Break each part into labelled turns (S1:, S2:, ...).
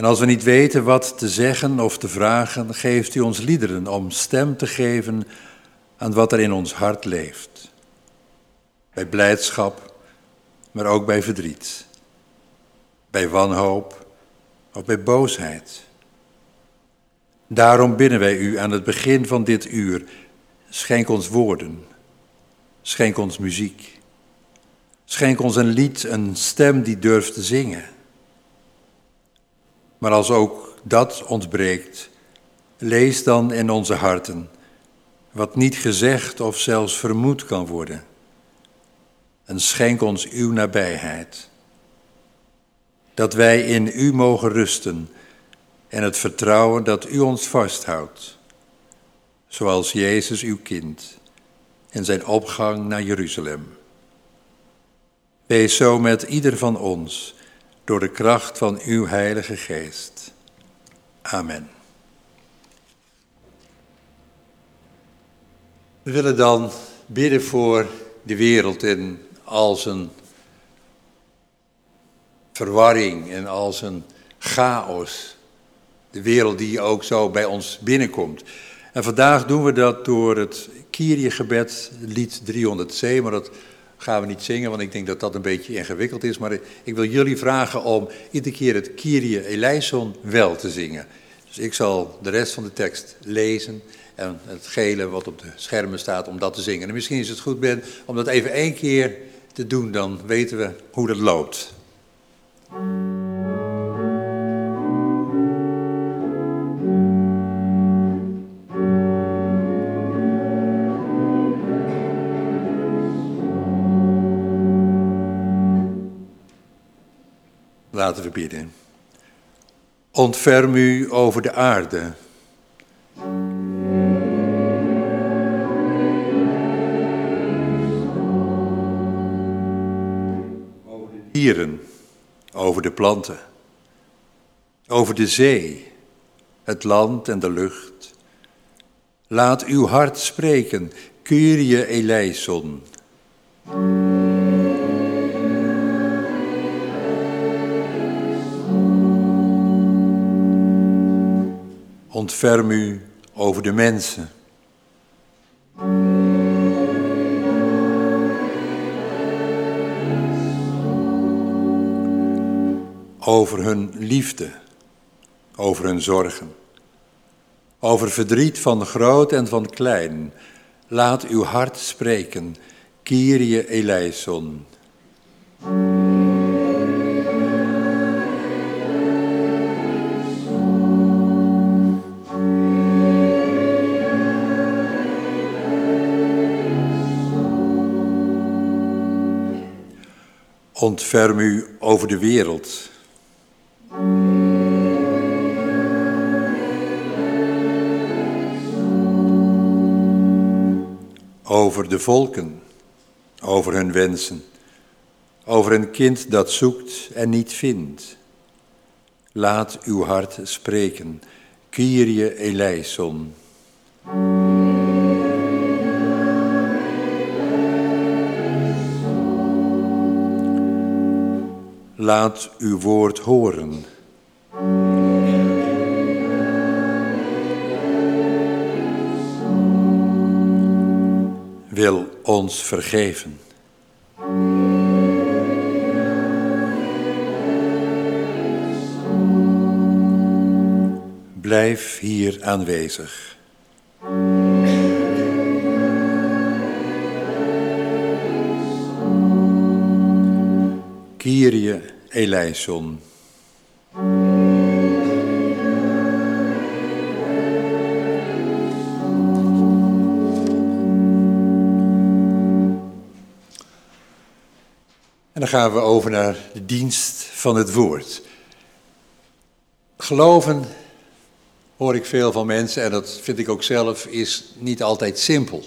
S1: En als we niet weten wat te zeggen of te vragen, geeft u ons liederen om stem te geven aan wat er in ons hart leeft. Bij blijdschap, maar ook bij verdriet. Bij wanhoop, of bij boosheid. Daarom bidden wij u aan het begin van dit uur, schenk ons woorden, schenk ons muziek, schenk ons een lied, een stem die durft te zingen. Maar als ook dat ontbreekt, lees dan in onze harten wat niet gezegd of zelfs vermoed kan worden. En schenk ons uw nabijheid. Dat wij in u mogen rusten en het vertrouwen dat u ons vasthoudt. Zoals Jezus uw kind in zijn opgang naar Jeruzalem. Wees zo met ieder van ons door de kracht van uw Heilige Geest. Amen. We willen dan bidden voor de wereld in al zijn verwarring en al zijn chaos. De wereld die ook zo bij ons binnenkomt. En vandaag doen we dat door het Kyrie-gebed, lied 300c, maar dat gaan we niet zingen, want ik denk dat dat een beetje ingewikkeld is. Maar ik wil jullie vragen om iedere keer het Kyrie eleison wel te zingen. Dus ik zal de rest van de tekst lezen en het gele wat op de schermen staat om dat te zingen. En misschien is het goed, om dat even één keer te doen, dan weten we hoe dat loopt. Laten we bidden. Ontferm u over de aarde. Over de dieren, over de planten, over de zee, het land en de lucht. Laat uw hart spreken, Kyrie eleison. Ontferm u over de mensen. Over hun liefde, over hun zorgen, over verdriet van groot en van klein. Laat uw hart spreken, Kyrie eleison. Ontferm u over de wereld. Over de volken, over hun wensen, over een kind dat zoekt en niet vindt. Laat uw hart spreken, Kyrie eleison. Laat uw woord horen. Wil ons vergeven. Blijf hier aanwezig. Kyrie eleison. En dan gaan we over naar de dienst van het woord. Geloven, hoor ik veel van mensen, en dat vind ik ook zelf, is niet altijd simpel.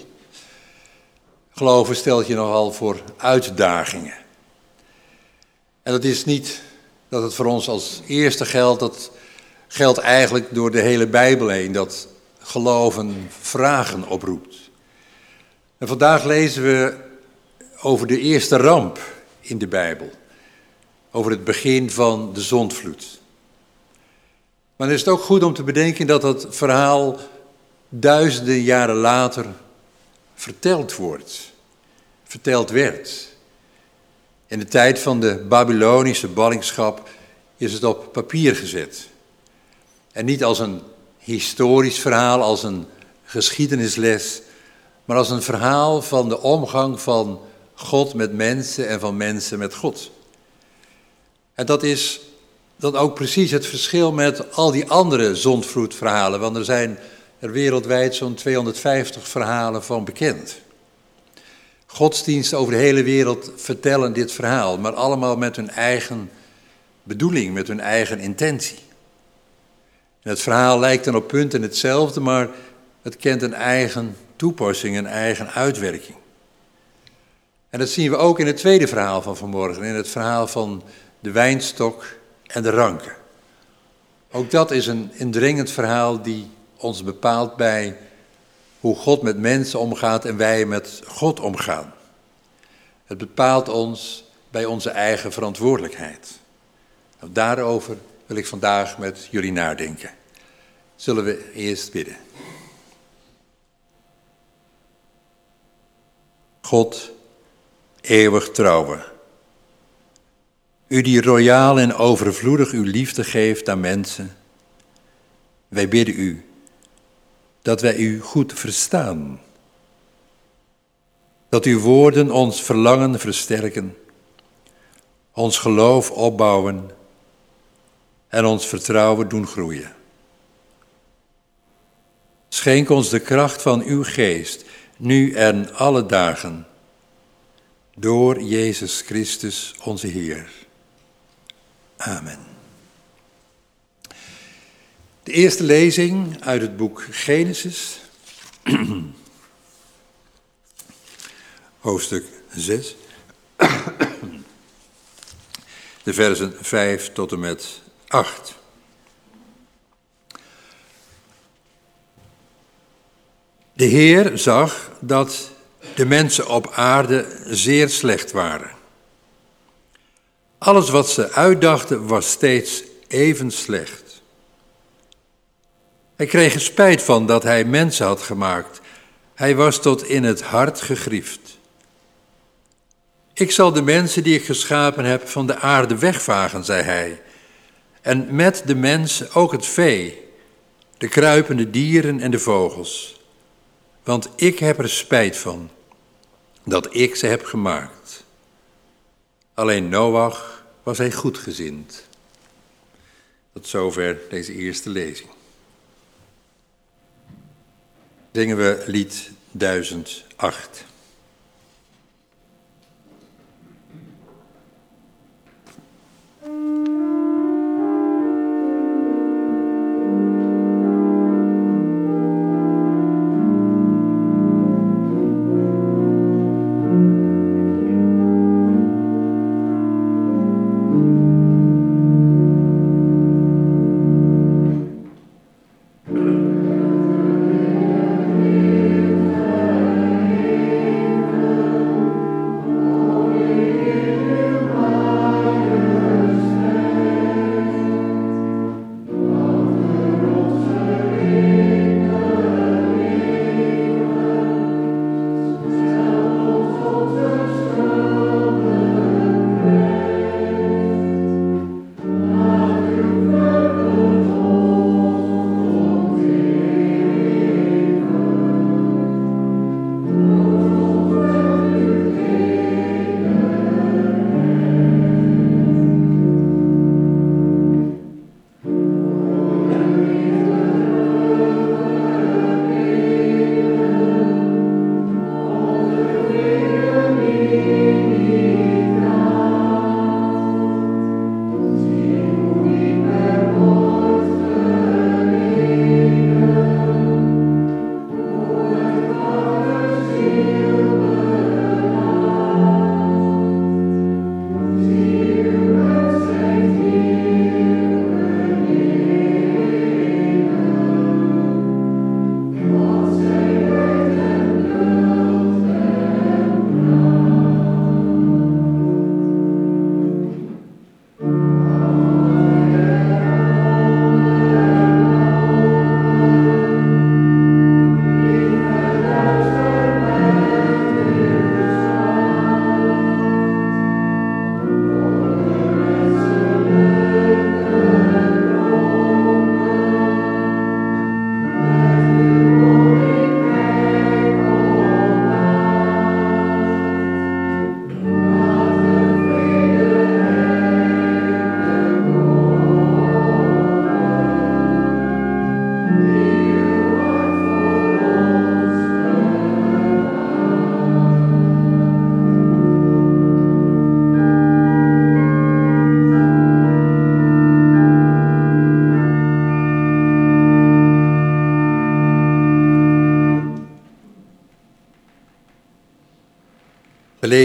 S1: Geloven stelt je nogal voor uitdagingen. En dat is niet dat het voor ons als eerste geldt, dat geldt eigenlijk door de hele Bijbel heen, dat geloven vragen oproept. En vandaag lezen we over de eerste ramp in de Bijbel, over het begin van de zondvloed. Maar dan is het ook goed om te bedenken dat dat verhaal duizenden jaren later verteld wordt, verteld werd. In de tijd van de Babylonische ballingschap is het op papier gezet. En niet als een historisch verhaal, als een geschiedenisles, maar als een verhaal van de omgang van God met mensen en van mensen met God. En dat is dan ook precies het verschil met al die andere zondvloedverhalen, want er zijn er wereldwijd zo'n 250 verhalen van bekend. Godsdiensten over de hele wereld vertellen dit verhaal, maar allemaal met hun eigen bedoeling, met hun eigen intentie. En het verhaal lijkt dan op punten hetzelfde, maar het kent een eigen toepassing, een eigen uitwerking. En dat zien we ook in het tweede verhaal van vanmorgen, in het verhaal van de wijnstok en de ranken. Ook dat is een indringend verhaal die ons bepaalt bij hoe God met mensen omgaat en wij met God omgaan. Het bepaalt ons bij onze eigen verantwoordelijkheid. Nou, daarover wil ik vandaag met jullie nadenken. Zullen we eerst bidden. God, eeuwig trouwe. U die royaal en overvloedig uw liefde geeft aan mensen. Wij bidden u dat wij u goed verstaan. Dat uw woorden ons verlangen versterken, ons geloof opbouwen en ons vertrouwen doen groeien. Schenk ons de kracht van uw geest, nu en alle dagen, door Jezus Christus onze Heer. Amen. De eerste lezing uit het boek Genesis, hoofdstuk 6, de versen 5 tot en met 8. De Heer zag dat de mensen op aarde zeer slecht waren. Alles wat ze uitdachten was steeds even slecht. Hij kreeg er spijt van dat hij mensen had gemaakt. Hij was tot in het hart gegriefd. Ik zal de mensen die ik geschapen heb van de aarde wegvagen, zei hij. En met de mensen ook het vee, de kruipende dieren en de vogels. Want ik heb er spijt van dat ik ze heb gemaakt. Alleen Noach was hij goedgezind. Tot zover deze eerste lezing. Zingen we lied 1008.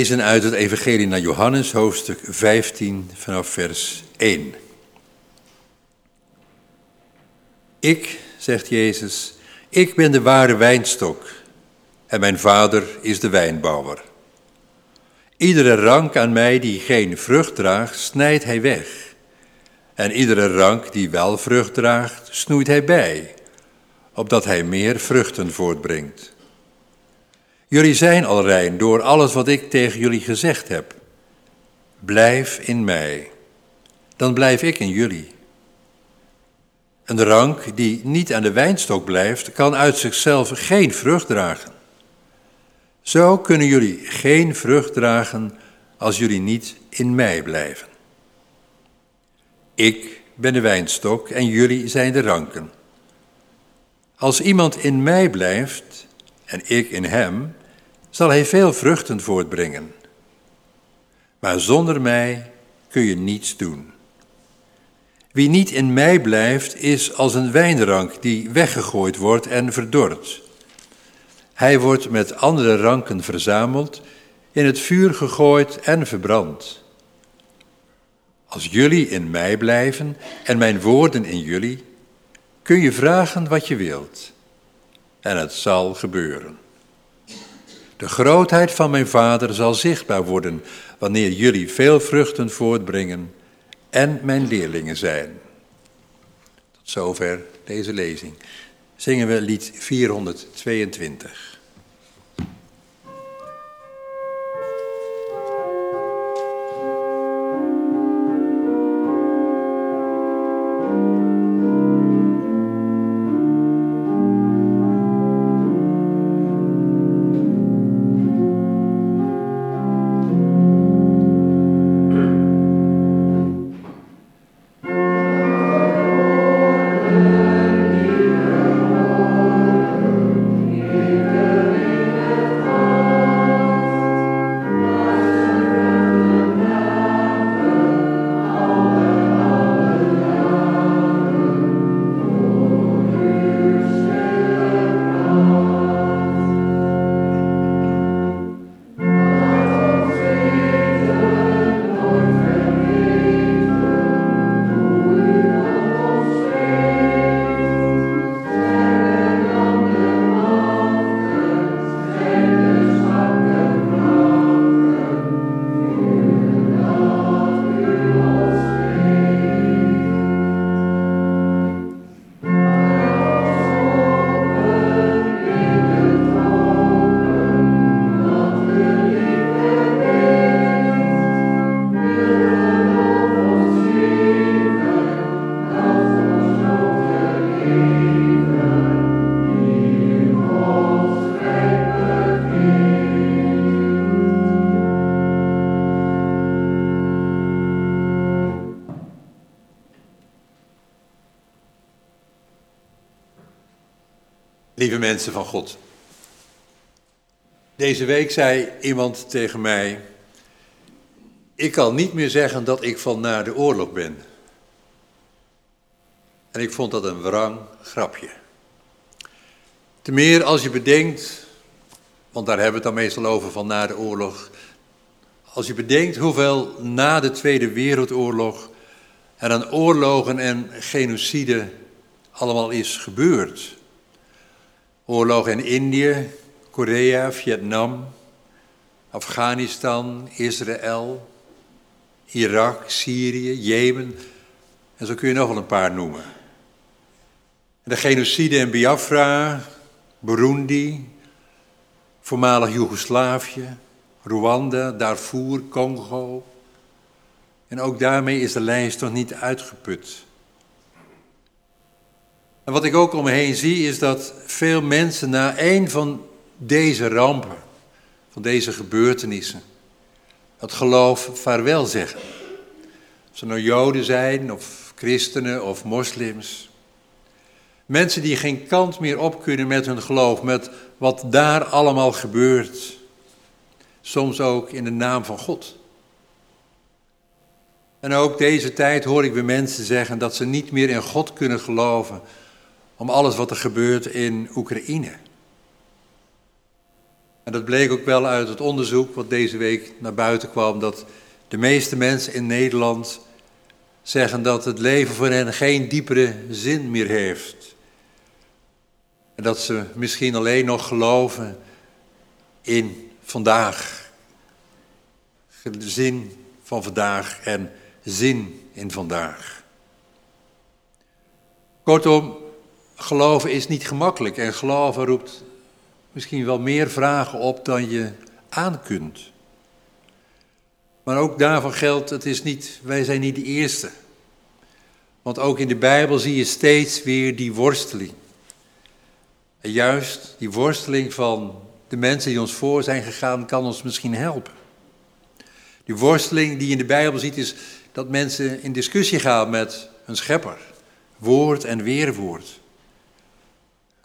S1: Lezen uit het Evangelie naar Johannes, hoofdstuk 15, vanaf vers 1. Ik, zegt Jezus, ik ben de ware wijnstok en mijn vader is de wijnbouwer. Iedere rank aan mij die geen vrucht draagt, snijdt hij weg. En iedere rank die wel vrucht draagt, snoeit hij bij, opdat hij meer vruchten voortbrengt. Jullie zijn al rein door alles wat ik tegen jullie gezegd heb. Blijf in mij, dan blijf ik in jullie. Een rank die niet aan de wijnstok blijft, kan uit zichzelf geen vrucht dragen. Zo kunnen jullie geen vrucht dragen als jullie niet in mij blijven. Ik ben de wijnstok en jullie zijn de ranken. Als iemand in mij blijft en ik in hem, zal hij veel vruchten voortbrengen. Maar zonder mij kun je niets doen. Wie niet in mij blijft, is als een wijnrank die weggegooid wordt en verdort. Hij wordt met andere ranken verzameld, in het vuur gegooid en verbrand. Als jullie in mij blijven en mijn woorden in jullie, kun je vragen wat je wilt. En het zal gebeuren. De grootheid van mijn Vader zal zichtbaar worden wanneer jullie veel vruchten voortbrengen en mijn leerlingen zijn. Tot zover deze lezing. Zingen we lied 422. Van God. Deze week zei iemand tegen mij: Ik kan niet meer zeggen dat ik van na de oorlog ben. En ik vond dat een wrang grapje. Te meer als je bedenkt, want daar hebben we het dan meestal over van na de oorlog. Als je bedenkt hoeveel na de Tweede Wereldoorlog er aan oorlogen en genocide allemaal is gebeurd. Oorlog in Indië, Korea, Vietnam, Afghanistan, Israël, Irak, Syrië, Jemen. En zo kun je nog wel een paar noemen. De genocide in Biafra, Burundi, voormalig Joegoslavië, Rwanda, Darfur, Congo. En ook daarmee is de lijst nog niet uitgeput. En wat ik ook om me heen zie is dat veel mensen na een van deze rampen, van deze gebeurtenissen, het geloof vaarwel zeggen. Of ze nou Joden zijn, of christenen, of moslims. Mensen die geen kant meer op kunnen met hun geloof, met wat daar allemaal gebeurt. Soms ook in de naam van God. En ook deze tijd hoor ik weer mensen zeggen dat ze niet meer in God kunnen geloven, om alles wat er gebeurt in Oekraïne. En dat bleek ook wel uit het onderzoek wat deze week naar buiten kwam, dat de meeste mensen in Nederland zeggen dat het leven voor hen geen diepere zin meer heeft. En dat ze misschien alleen nog geloven in vandaag. De zin van vandaag en zin in vandaag. Kortom, geloven is niet gemakkelijk en geloven roept misschien wel meer vragen op dan je aan kunt. Maar ook daarvan geldt, het is niet, wij zijn niet de eerste. Want ook in de Bijbel zie je steeds weer die worsteling. En juist die worsteling van de mensen die ons voor zijn gegaan, kan ons misschien helpen. Die worsteling die je in de Bijbel ziet, is dat mensen in discussie gaan met hun schepper. Woord en weerwoord.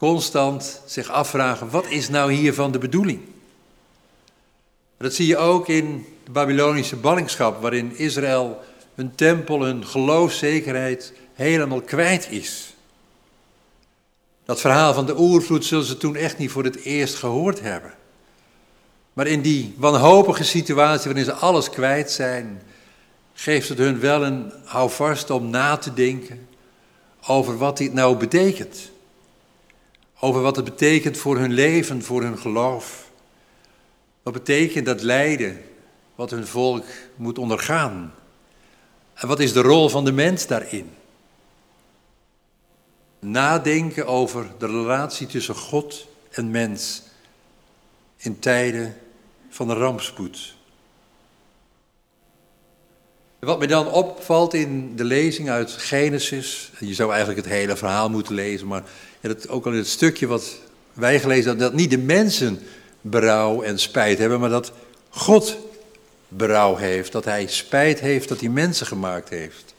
S1: Constant zich afvragen, wat is nou hiervan de bedoeling? Dat zie je ook in de Babylonische ballingschap, waarin Israël hun tempel, hun geloofszekerheid helemaal kwijt is. Dat verhaal van de oervloed zullen ze toen echt niet voor het eerst gehoord hebben. Maar in die wanhopige situatie waarin ze alles kwijt zijn, geeft het hun wel een houvast om na te denken over wat dit nou betekent. Over wat het betekent voor hun leven, voor hun geloof. Wat betekent dat lijden wat hun volk moet ondergaan? En wat is de rol van de mens daarin? Nadenken over de relatie tussen God en mens in tijden van de rampspoed. Wat mij dan opvalt in de lezing uit Genesis, je zou eigenlijk het hele verhaal moeten lezen, maar ook al in het stukje wat wij gelezen hebben, dat niet de mensen berouw en spijt hebben, maar dat God berouw heeft, dat hij spijt heeft dat hij mensen gemaakt heeft.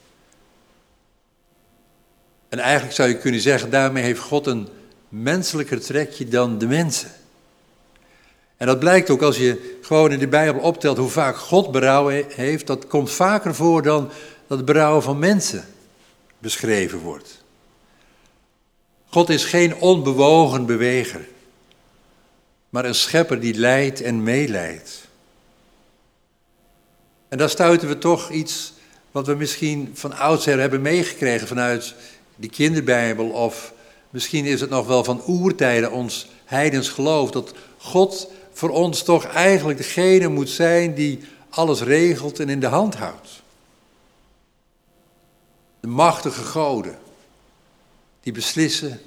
S1: En eigenlijk zou je kunnen zeggen, daarmee heeft God een menselijker trekje dan de mensen. En dat blijkt ook als je gewoon in de Bijbel optelt hoe vaak God berouw heeft. Dat komt vaker voor dan dat het berouw van mensen beschreven wordt. God is geen onbewogen beweger, maar een schepper die leidt en meeleidt. En daar stuiten we toch iets wat we misschien van oudsher hebben meegekregen vanuit de kinderbijbel of misschien is het nog wel van oertijden ons heidens geloof dat God voor ons toch eigenlijk degene moet zijn die alles regelt en in de hand houdt. De machtige goden, die beslissen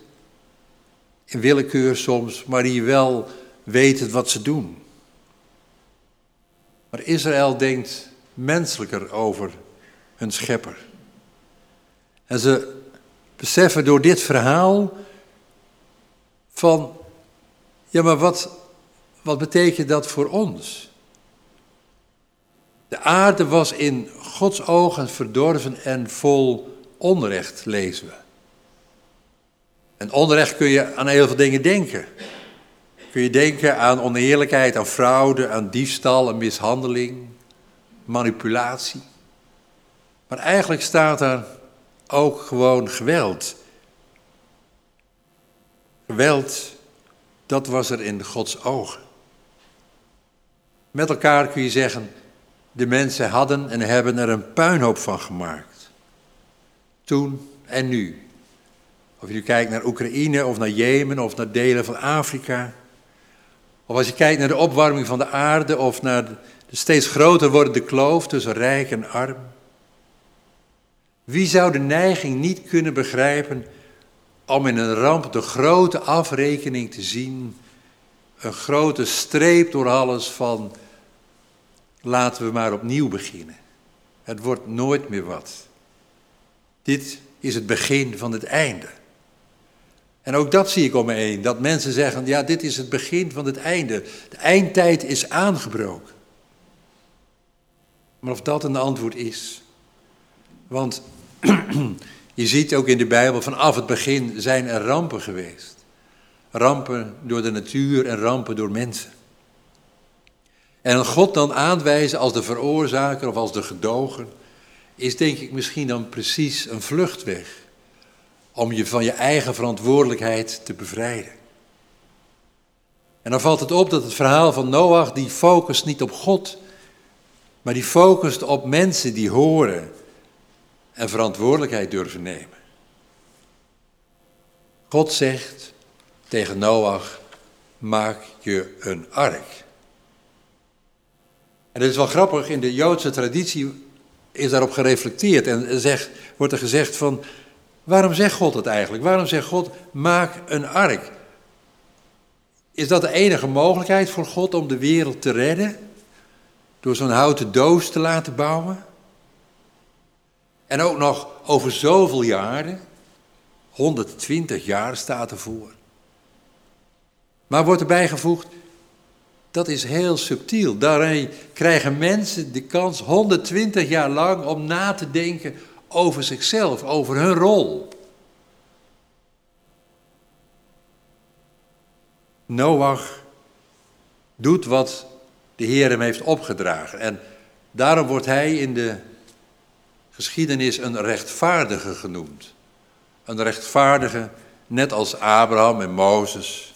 S1: in willekeur soms, maar die wel weten wat ze doen. Maar Israël denkt menselijker over hun schepper. En ze beseffen door dit verhaal van, ja maar wat, wat betekent dat voor ons? De aarde was in Gods ogen verdorven en vol onrecht, lezen we. En onrecht kun je aan heel veel dingen denken. Kun je denken aan oneerlijkheid, aan fraude, aan diefstal, aan mishandeling, manipulatie. Maar eigenlijk staat er ook gewoon geweld. Geweld, dat was er in Gods ogen. Met elkaar kun je zeggen, de mensen hadden en hebben er een puinhoop van gemaakt. Toen en nu. Of je nu kijkt naar Oekraïne of naar Jemen of naar delen van Afrika. Of als je kijkt naar de opwarming van de aarde of naar de steeds groter wordende kloof tussen rijk en arm. Wie zou de neiging niet kunnen begrijpen om in een ramp de grote afrekening te zien, een grote streep door alles van laten we maar opnieuw beginnen. Het wordt nooit meer wat. Dit is het begin van het einde. En ook dat zie ik om me heen, dat mensen zeggen, ja, dit is het begin van het einde. De eindtijd is aangebroken. Maar of dat een antwoord is. Want je ziet ook in de Bijbel, vanaf het begin zijn er rampen geweest. Rampen door de natuur en rampen door mensen. En God dan aanwijzen als de veroorzaker of als de gedogen, is denk ik misschien dan precies een vluchtweg om je van je eigen verantwoordelijkheid te bevrijden. En dan valt het op dat het verhaal van Noach, die focust niet op God, maar die focust op mensen die horen en verantwoordelijkheid durven nemen. God zegt tegen Noach, maak je een ark. En dat is wel grappig, in de Joodse traditie is daarop gereflecteerd en zegt, wordt er gezegd van, waarom zegt God het eigenlijk? Waarom zegt God, maak een ark? Is dat de enige mogelijkheid voor God om de wereld te redden? Door zo'n houten doos te laten bouwen? En ook nog over zoveel jaren, 120 jaar staat ervoor. Maar wordt erbij gevoegd, dat is heel subtiel. Daarmee krijgen mensen de kans 120 jaar lang om na te denken over zichzelf, over hun rol. Noach doet wat de Heer hem heeft opgedragen. En daarom wordt hij in de geschiedenis een rechtvaardige genoemd. Een rechtvaardige, net als Abraham en Mozes.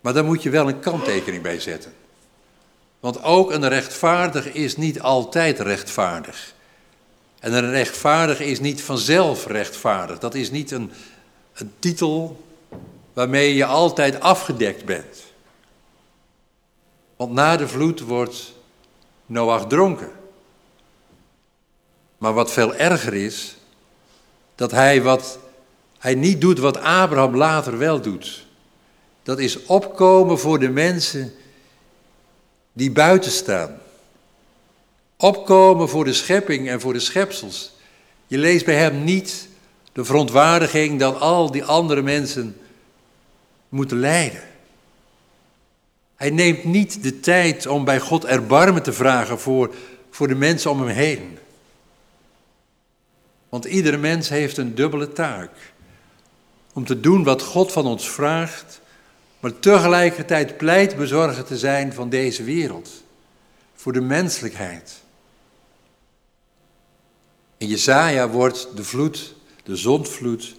S1: Maar daar moet je wel een kanttekening bij zetten. Want ook een rechtvaardige is niet altijd rechtvaardig. En een rechtvaardige is niet vanzelf rechtvaardig. Dat is niet een, een titel waarmee je altijd afgedekt bent. Want na de vloed wordt Noach dronken. Maar wat veel erger is, dat hij wat hij niet doet wat Abraham later wel doet. Dat is opkomen voor de mensen die buiten staan. Opkomen voor de schepping en voor de schepsels. Je leest bij hem niet de verontwaardiging dat al die andere mensen moeten lijden. Hij neemt niet de tijd om bij God erbarmen te vragen voor, voor de mensen om hem heen. Want iedere mens heeft een dubbele taak. Om te doen wat God van ons vraagt, maar tegelijkertijd pleitbezorger te zijn van deze wereld. Voor de menselijkheid. In Jesaja wordt de vloed, de zondvloed,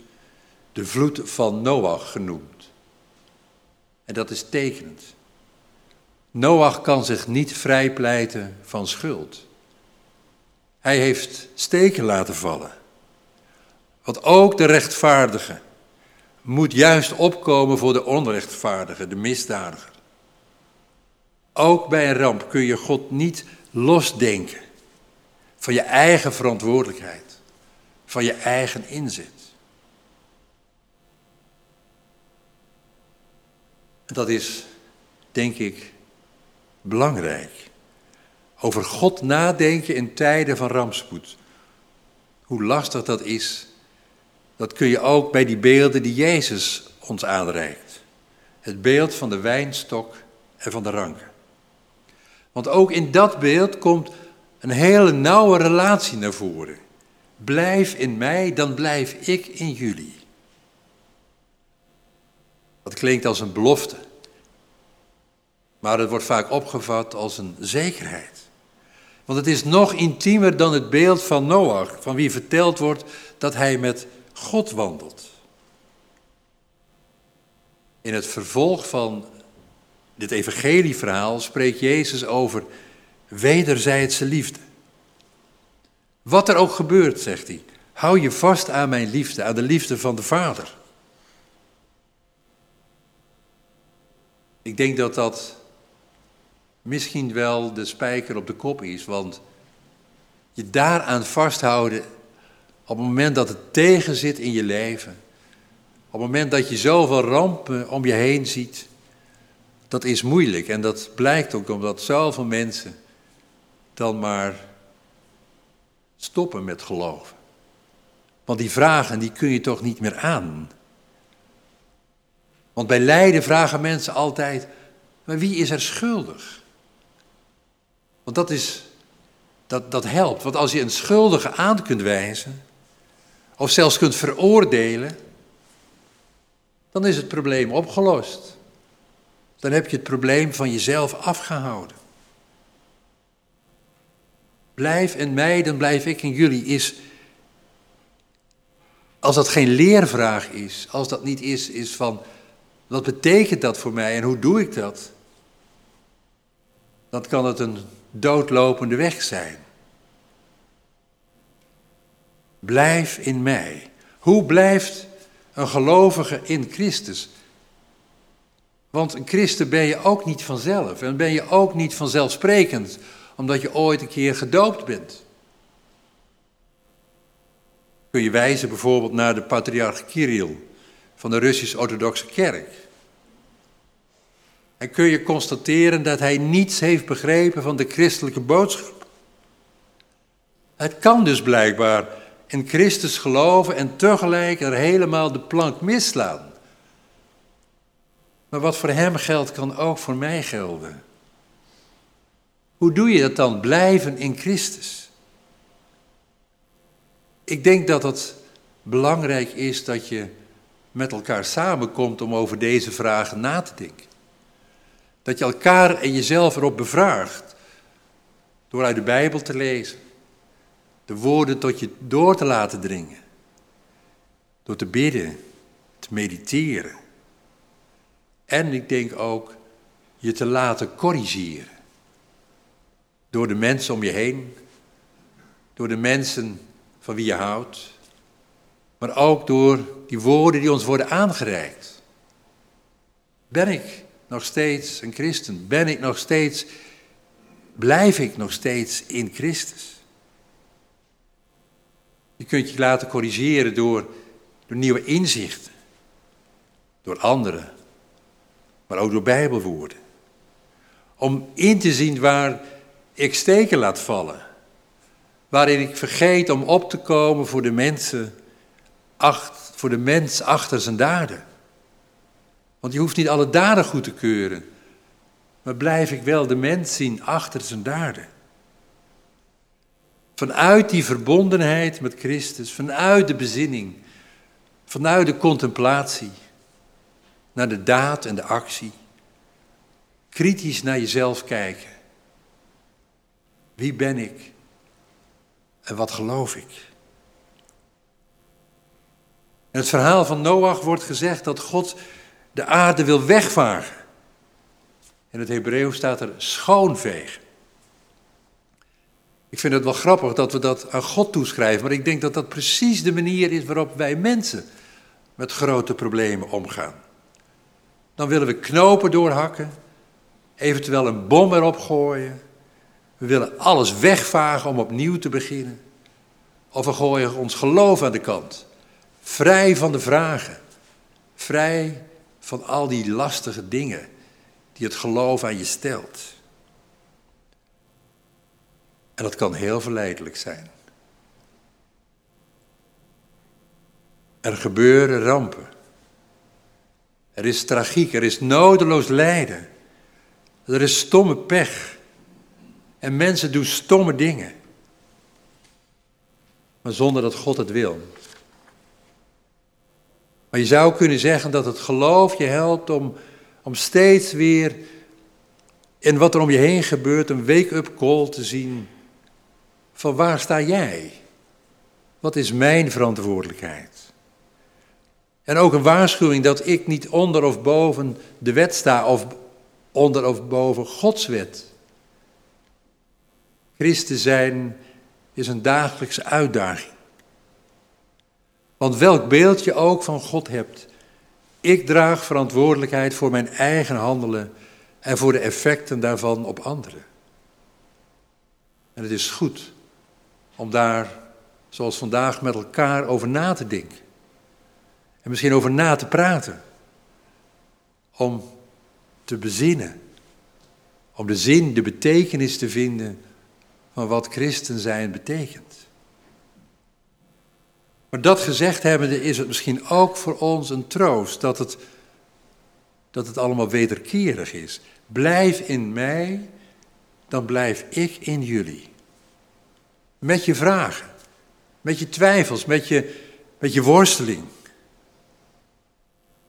S1: de vloed van Noach genoemd. En dat is tekenend. Noach kan zich niet vrijpleiten van schuld. Hij heeft steken laten vallen. Want ook de rechtvaardige moet juist opkomen voor de onrechtvaardige, de misdadiger. Ook bij een ramp kun je God niet losdenken van je eigen verantwoordelijkheid, van je eigen inzet. Dat is, denk ik, belangrijk. Over God nadenken in tijden van rampspoed. Hoe lastig dat is, dat kun je ook bij die beelden die Jezus ons aanreikt. Het beeld van de wijnstok en van de ranken. Want ook in dat beeld komt een hele nauwe relatie naar voren. Blijf in mij, dan blijf ik in jullie. Dat klinkt als een belofte. Maar het wordt vaak opgevat als een zekerheid. Want het is nog intiemer dan het beeld van Noach, van wie verteld wordt dat hij met God wandelt. In het vervolg van dit evangelieverhaal spreekt Jezus over wederzijdse liefde. Wat er ook gebeurt, zegt hij, hou je vast aan mijn liefde, aan de liefde van de Vader. Ik denk dat dat misschien wel de spijker op de kop is, want je daaraan vasthouden op het moment dat het tegenzit in je leven, op het moment dat je zoveel rampen om je heen ziet, dat is moeilijk. En dat blijkt ook omdat zoveel mensen dan maar stoppen met geloven. Want die vragen, die kun je toch niet meer aan. Want bij lijden vragen mensen altijd, maar wie is er schuldig? Want dat, is, dat, dat helpt. Want als je een schuldige aan kunt wijzen, of zelfs kunt veroordelen, dan is het probleem opgelost. Dan heb je het probleem van jezelf afgehouden. Blijf in mij, dan blijf ik in jullie. Is, als dat geen leervraag is, als dat niet is, is van Wat betekent dat voor mij en hoe doe ik dat? Dan kan het een doodlopende weg zijn. Blijf in mij. Hoe blijft een gelovige in Christus? Want een christen ben je ook niet vanzelf en ben je ook niet vanzelfsprekend, omdat je ooit een keer gedoopt bent. Kun je wijzen bijvoorbeeld naar de patriarch Kirill van de Russisch-Orthodoxe Kerk. En kun je constateren dat hij niets heeft begrepen van de christelijke boodschap. Het kan dus blijkbaar in Christus geloven en tegelijk er helemaal de plank misslaan. Maar wat voor hem geldt, kan ook voor mij gelden. Hoe doe je dat dan? Blijven in Christus. Ik denk dat het belangrijk is dat je met elkaar samenkomt om over deze vragen na te denken. Dat je elkaar en jezelf erop bevraagt. Door uit de Bijbel te lezen. De woorden tot je door te laten dringen. Door te bidden, te mediteren. En ik denk ook je te laten corrigeren. Door de mensen om je heen, door de mensen van wie je houdt, maar ook door die woorden die ons worden aangereikt. Ben ik nog steeds een christen? Ben ik nog steeds, blijf ik nog steeds in Christus? Je kunt je laten corrigeren door, door nieuwe inzichten, door anderen, maar ook door Bijbelwoorden. Om in te zien waar ik steken laat vallen. Waarin ik vergeet om op te komen voor de mensen, acht, voor de mens achter zijn daden. Want je hoeft niet alle daden goed te keuren. Maar blijf ik wel de mens zien achter zijn daden. Vanuit die verbondenheid met Christus, vanuit de bezinning, vanuit de contemplatie, naar de daad en de actie. Kritisch naar jezelf kijken. Wie ben ik? En wat geloof ik? In het verhaal van Noach wordt gezegd dat God de aarde wil wegvagen. In het Hebreeuws staat er schoonvegen. Ik vind het wel grappig dat we dat aan God toeschrijven, maar ik denk dat dat precies de manier is waarop wij mensen met grote problemen omgaan. Dan willen we knopen doorhakken, eventueel een bom erop gooien. We willen alles wegvagen om opnieuw te beginnen. Of we gooien ons geloof aan de kant. Vrij van de vragen. Vrij van al die lastige dingen die het geloof aan je stelt. En dat kan heel verleidelijk zijn. Er gebeuren rampen. Er is tragiek, er is nodeloos lijden. Er is stomme pech. En mensen doen stomme dingen. Maar zonder dat God het wil. Maar je zou kunnen zeggen dat het geloof je helpt om, om steeds weer in wat er om je heen gebeurt een wake-up call te zien. Van waar sta jij? Wat is mijn verantwoordelijkheid? En ook een waarschuwing dat ik niet onder of boven de wet sta of onder of boven Gods wet. Christen zijn is een dagelijkse uitdaging. Want welk beeld je ook van God hebt, ik draag verantwoordelijkheid voor mijn eigen handelen en voor de effecten daarvan op anderen. En het is goed om daar, zoals vandaag, met elkaar over na te denken. En misschien over na te praten. Om te bezinnen. Om de zin, de betekenis te vinden van wat christen zijn betekent. Maar dat gezegd hebbende is het misschien ook voor ons een troost dat het, dat het allemaal wederkerig is. Blijf in mij, dan blijf ik in jullie. Met je vragen, met je twijfels, met je, met je worsteling.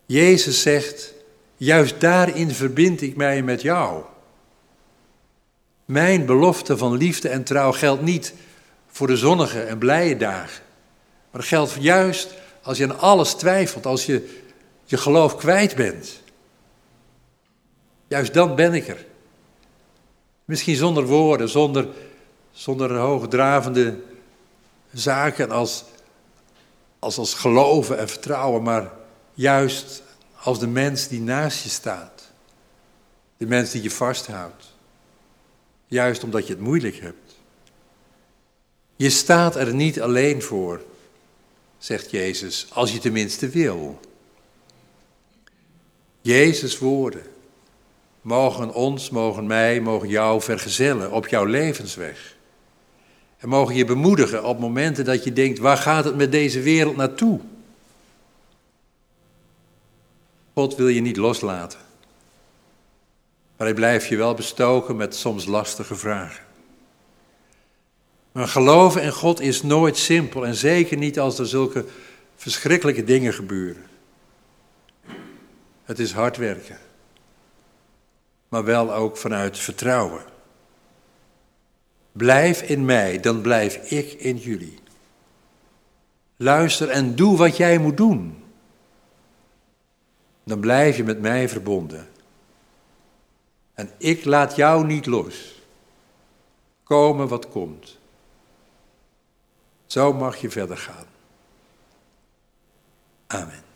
S1: Jezus zegt, juist daarin verbind ik mij met jou. Mijn belofte van liefde en trouw geldt niet voor de zonnige en blije dagen. Maar dat geldt juist als je aan alles twijfelt, als je je geloof kwijt bent. Juist dan ben ik er. Misschien zonder woorden, zonder, zonder hoogdravende zaken als, als, als geloven en vertrouwen, maar juist als de mens die naast je staat. De mens die je vasthoudt. Juist omdat je het moeilijk hebt. Je staat er niet alleen voor, zegt Jezus, als je tenminste wil. Jezus' woorden mogen ons, mogen mij, mogen jou vergezellen op jouw levensweg. En mogen je bemoedigen op momenten dat je denkt, waar gaat het met deze wereld naartoe? God wil je niet loslaten. Maar hij blijft je wel bestoken met soms lastige vragen. Maar geloven in God is nooit simpel en zeker niet als er zulke verschrikkelijke dingen gebeuren. Het is hard werken, maar wel ook vanuit vertrouwen. Blijf in mij, dan blijf ik in jullie. Luister en doe wat jij moet doen. Dan blijf je met mij verbonden. En ik laat jou niet los. Komen wat komt. Zo mag je verder gaan. Amen.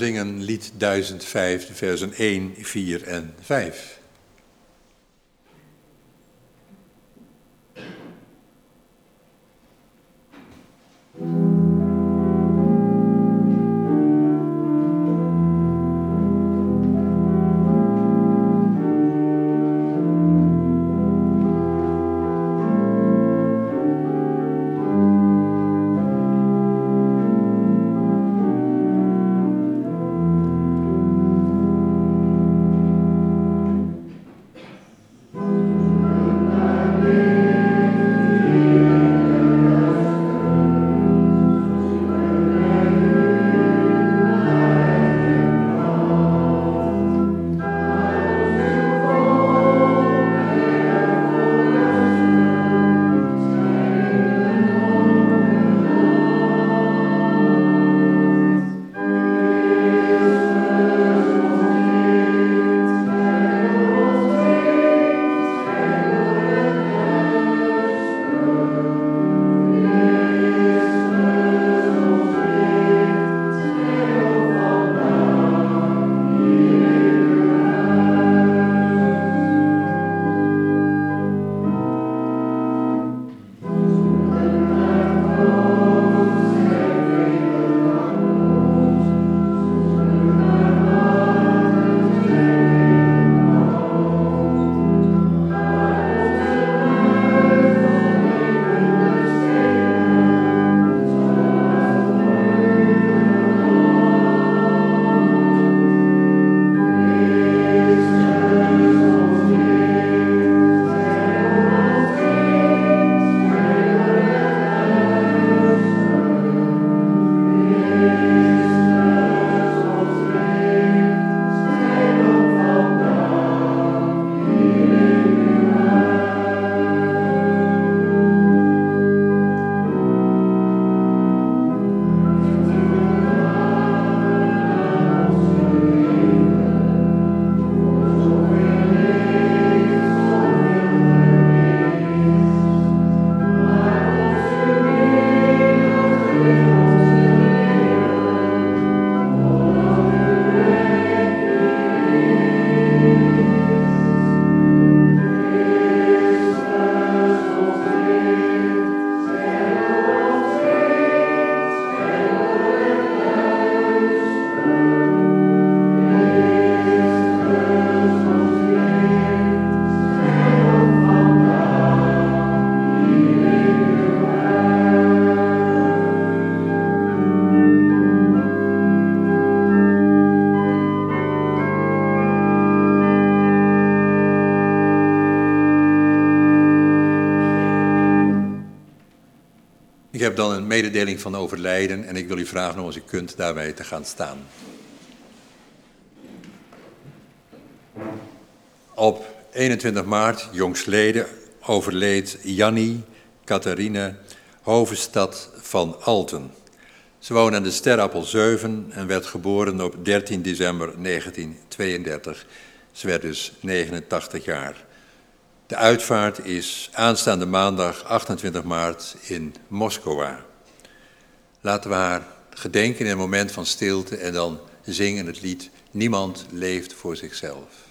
S1: Zingen lied 1005, versen 1, 4 en 5. Mededeling van overlijden en ik wil u vragen om als u kunt daarbij te gaan staan. Op 21 maart, jongsleden, overleed Jannie Catharine Hovenstad van Alten. Ze woonde aan de Sterappel 7 en werd geboren op 13 december 1932. Ze werd dus 89 jaar. De uitvaart is aanstaande maandag 28 maart in Moskou. Laten we haar gedenken in een moment van stilte en dan zingen het lied Niemand leeft voor zichzelf.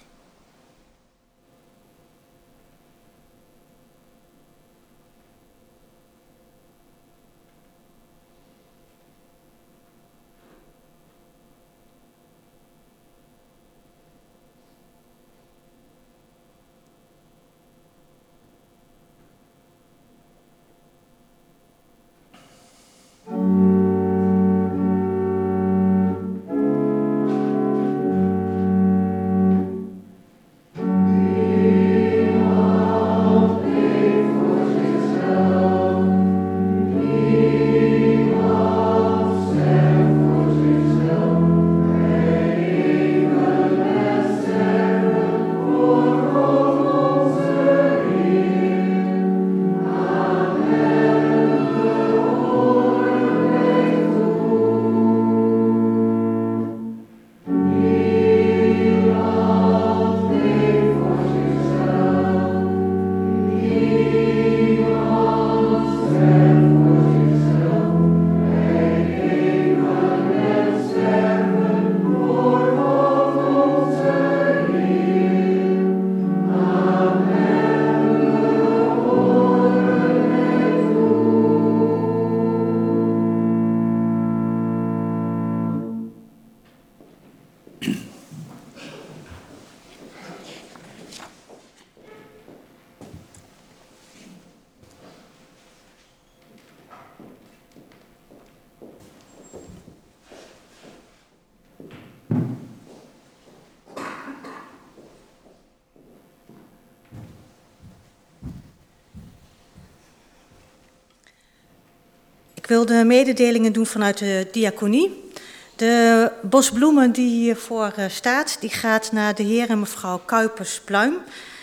S2: Wil de mededelingen doen vanuit de diaconie. De bosbloemen die hiervoor eh, staat, die gaat naar de heer en mevrouw Kuipers-Pluim,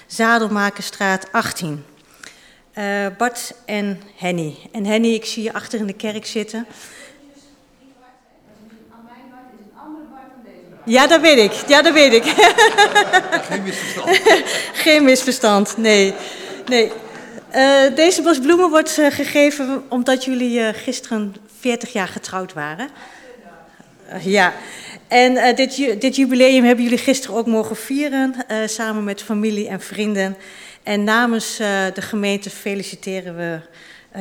S2: Zadelmakerstraat 18. Uh, Bart en Henny. En Henny, ik zie je achter in de kerk zitten. Ja, dat weet ik. Ja, dat weet ik.
S1: Geen misverstand.
S2: Geen misverstand, nee. nee. Uh, deze bos bloemen wordt uh, gegeven omdat jullie uh, gisteren 40 jaar getrouwd waren. ja, en dit, dit, jubileum hebben jullie gisteren ook mogen vieren, samen met familie en vrienden. En namens de gemeente feliciteren we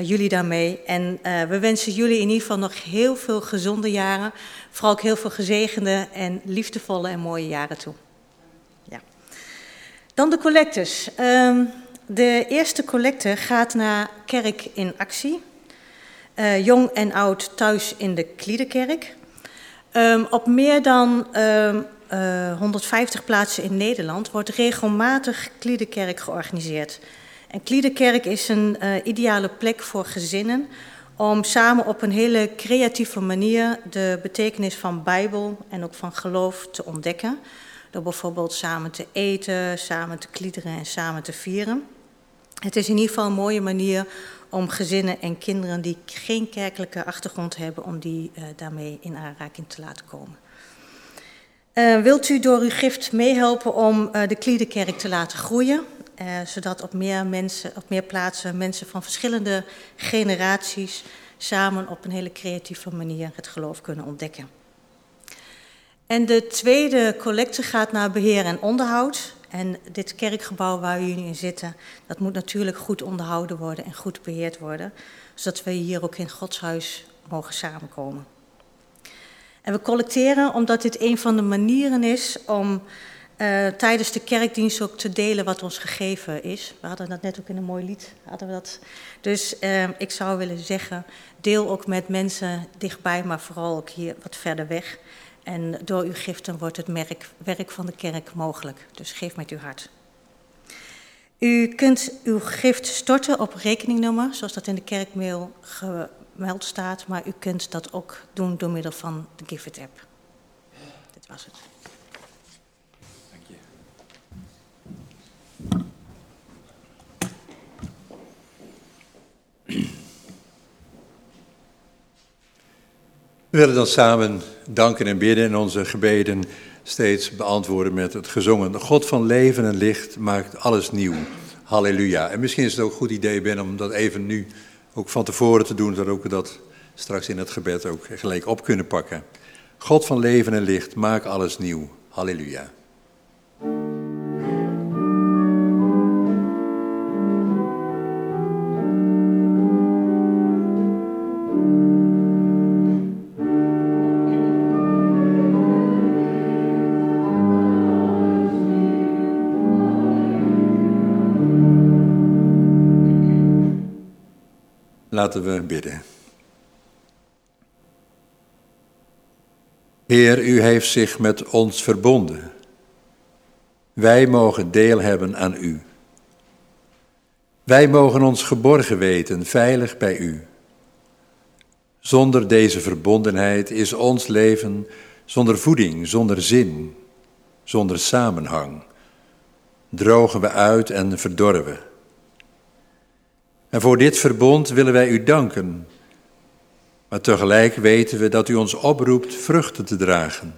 S2: jullie daarmee. En we wensen jullie in ieder geval nog heel veel gezonde jaren. Vooral ook heel veel gezegende en liefdevolle en mooie jaren toe. Ja. Dan de collectors. Um, de eerste collecte gaat naar Kerk in Actie. Uh, jong en oud thuis in de Kliederkerk. Um, op meer dan um, uh, 150 plaatsen in Nederland wordt regelmatig Kliederkerk georganiseerd. En Kliederkerk is een uh, ideale plek voor gezinnen om samen op een hele creatieve manier de betekenis van Bijbel en ook van geloof te ontdekken. Door bijvoorbeeld samen te eten, samen te kliederen en samen te vieren. Het is in ieder geval een mooie manier om gezinnen en kinderen die geen kerkelijke achtergrond hebben, om die uh, daarmee in aanraking te laten komen. Uh, wilt u door uw gift meehelpen om uh, de Kliederkerk te laten groeien, zodat op meer, mensen, op meer plaatsen mensen van verschillende generaties samen op een hele creatieve manier het geloof kunnen ontdekken. En de tweede collecte gaat naar beheer en onderhoud. En dit kerkgebouw waar jullie in zitten, dat moet natuurlijk goed onderhouden worden en goed beheerd worden, zodat we hier ook in Gods huis mogen samenkomen. En we collecteren omdat dit een van de manieren is om uh, tijdens de kerkdienst ook te delen wat ons gegeven is. We hadden dat net ook in een mooi lied. Hadden we dat. Dus uh, ik zou willen zeggen, deel ook met mensen dichtbij, maar vooral ook hier wat verder weg. En door uw giften wordt het merk, werk van de kerk mogelijk. Dus geef met uw hart. U kunt uw gift storten op rekeningnummer, zoals dat in de kerkmail gemeld staat. Maar u kunt dat ook doen door middel van de Givit app. Dit was het.
S1: Dank je. We willen dan samen danken en bidden en onze gebeden steeds beantwoorden met het gezongen. God van leven en licht maakt alles nieuw. Halleluja. En misschien is het ook een goed idee, Ben, om dat even nu ook van tevoren te doen, zodat we dat straks in het gebed ook gelijk op kunnen pakken. God van leven en licht, maak alles nieuw. Halleluja. Laten we bidden. Heer, u heeft zich met ons verbonden. Wij mogen deel hebben aan u. Wij mogen ons geborgen weten, veilig bij u. Zonder deze verbondenheid is ons leven zonder voeding, zonder zin, zonder samenhang. Drogen we uit en verdorren we. En voor dit verbond willen wij u danken. Maar tegelijk weten we dat u ons oproept vruchten te dragen.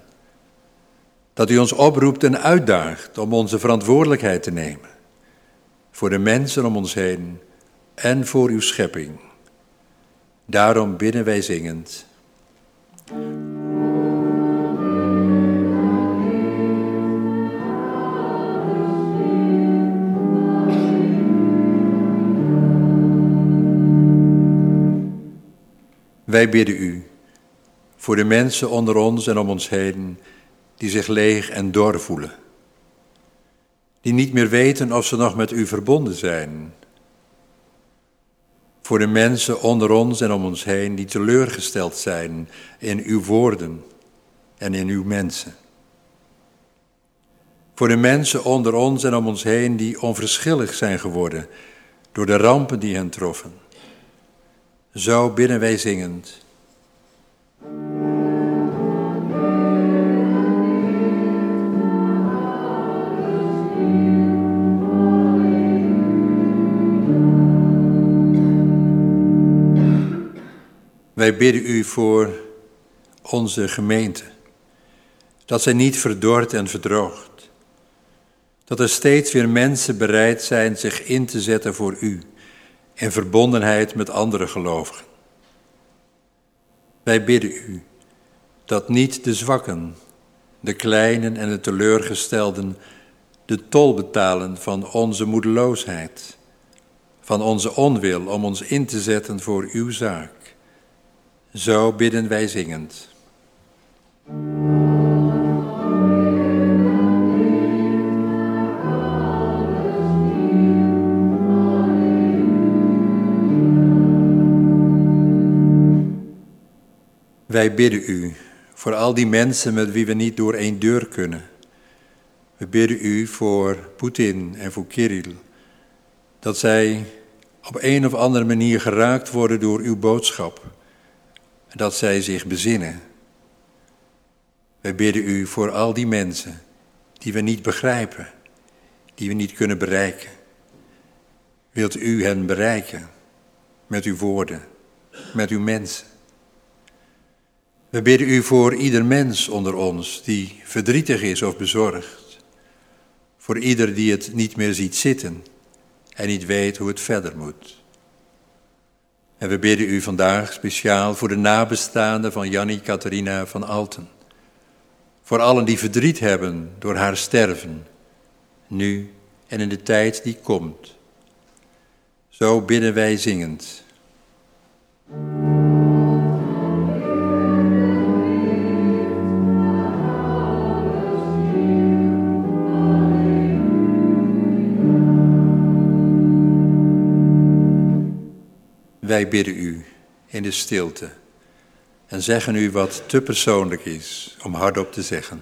S1: Dat u ons oproept en uitdaagt om onze verantwoordelijkheid te nemen. Voor de mensen om ons heen en voor uw schepping. Daarom bidden wij zingend. Wij bidden u voor de mensen onder ons en om ons heen die zich leeg en dor voelen. Die niet meer weten of ze nog met u verbonden zijn. Voor de mensen onder ons en om ons heen die teleurgesteld zijn in uw woorden en in uw mensen. Voor de mensen onder ons en om ons heen die onverschillig zijn geworden door de rampen die hen troffen Zo bidden wij zingend. Wij bidden u voor onze gemeente, dat zij niet verdort en verdroogt, dat er steeds weer mensen bereid zijn zich in te zetten voor u in verbondenheid met andere gelovigen. Wij bidden u dat niet de zwakken, de kleinen en de teleurgestelden de tol betalen van onze moedeloosheid, van onze onwil om ons in te zetten voor uw zaak. Zo bidden wij zingend. Wij bidden u voor al die mensen met wie we niet door één deur kunnen. We bidden u voor Poetin en voor Kirill, dat zij op een of andere manier geraakt worden door uw boodschap en dat zij zich bezinnen. Wij bidden u voor al die mensen die we niet begrijpen, die we niet kunnen bereiken. Wilt u hen bereiken met uw woorden, met uw mensen? We bidden u voor ieder mens onder ons die verdrietig is of bezorgd. Voor ieder die het niet meer ziet zitten en niet weet hoe het verder moet. En we bidden u vandaag speciaal voor de nabestaanden van Jannie Catharina van Alten. Voor allen die verdriet hebben door haar sterven, nu en in de tijd die komt. Zo bidden wij zingend. Wij bidden u in de stilte en zeggen u wat te persoonlijk is om hardop te zeggen.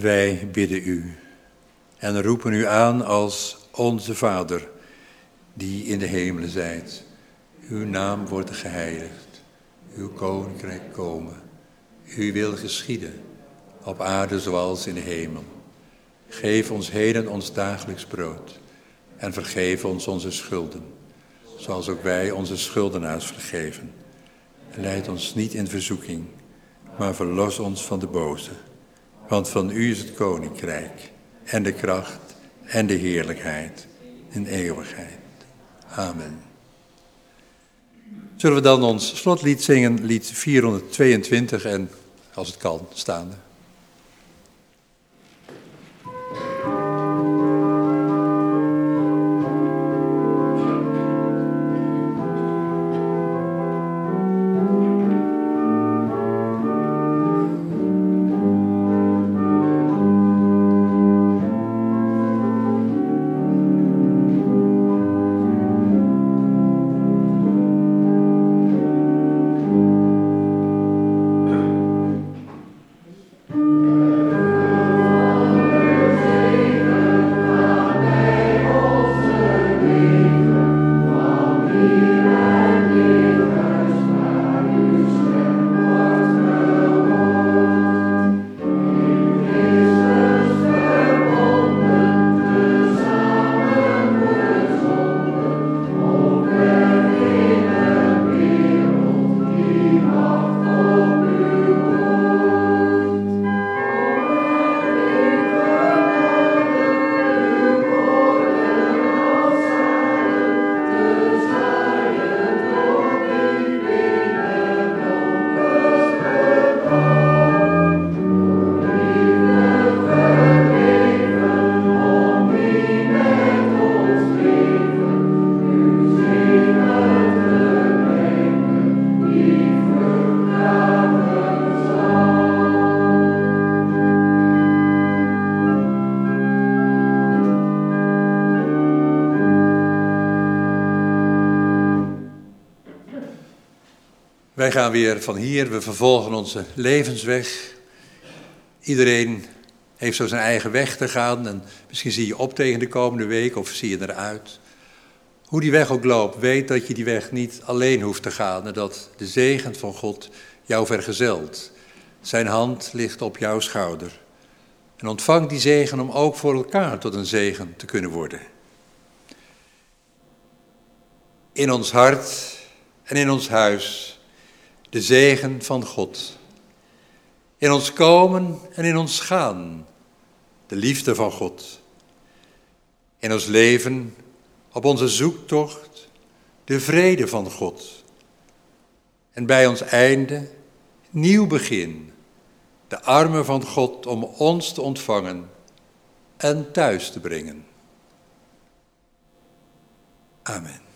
S1: Wij bidden u en roepen u aan als onze Vader, die in de hemelen zijt. Uw naam wordt geheiligd, uw koninkrijk komen, uw wil geschieden, op aarde zoals in de hemel. Geef ons heden ons dagelijks brood en vergeef ons onze schulden, zoals ook wij onze schuldenaars vergeven. leid ons niet in verzoeking, maar verlos ons van de boze. Want van u is het koninkrijk en de kracht en de heerlijkheid in eeuwigheid. Amen. Zullen we dan ons slotlied zingen, lied 422 en als het kan, staande. Wij gaan weer van hier, we vervolgen onze levensweg. Iedereen heeft zo zijn eigen weg te gaan en misschien zie je op tegen de komende week of zie je eruit. Hoe die weg ook loopt, weet dat je die weg niet alleen hoeft te gaan en dat de zegen van God jou vergezelt. Zijn hand ligt op jouw schouder. En ontvang die zegen om ook voor elkaar tot een zegen te kunnen worden. In ons hart en in ons huis de zegen van God. In ons komen en in ons gaan de liefde van God. In ons leven op onze zoektocht de vrede van God. En bij ons einde nieuw begin, de armen van God om ons te ontvangen en thuis te brengen. Amen.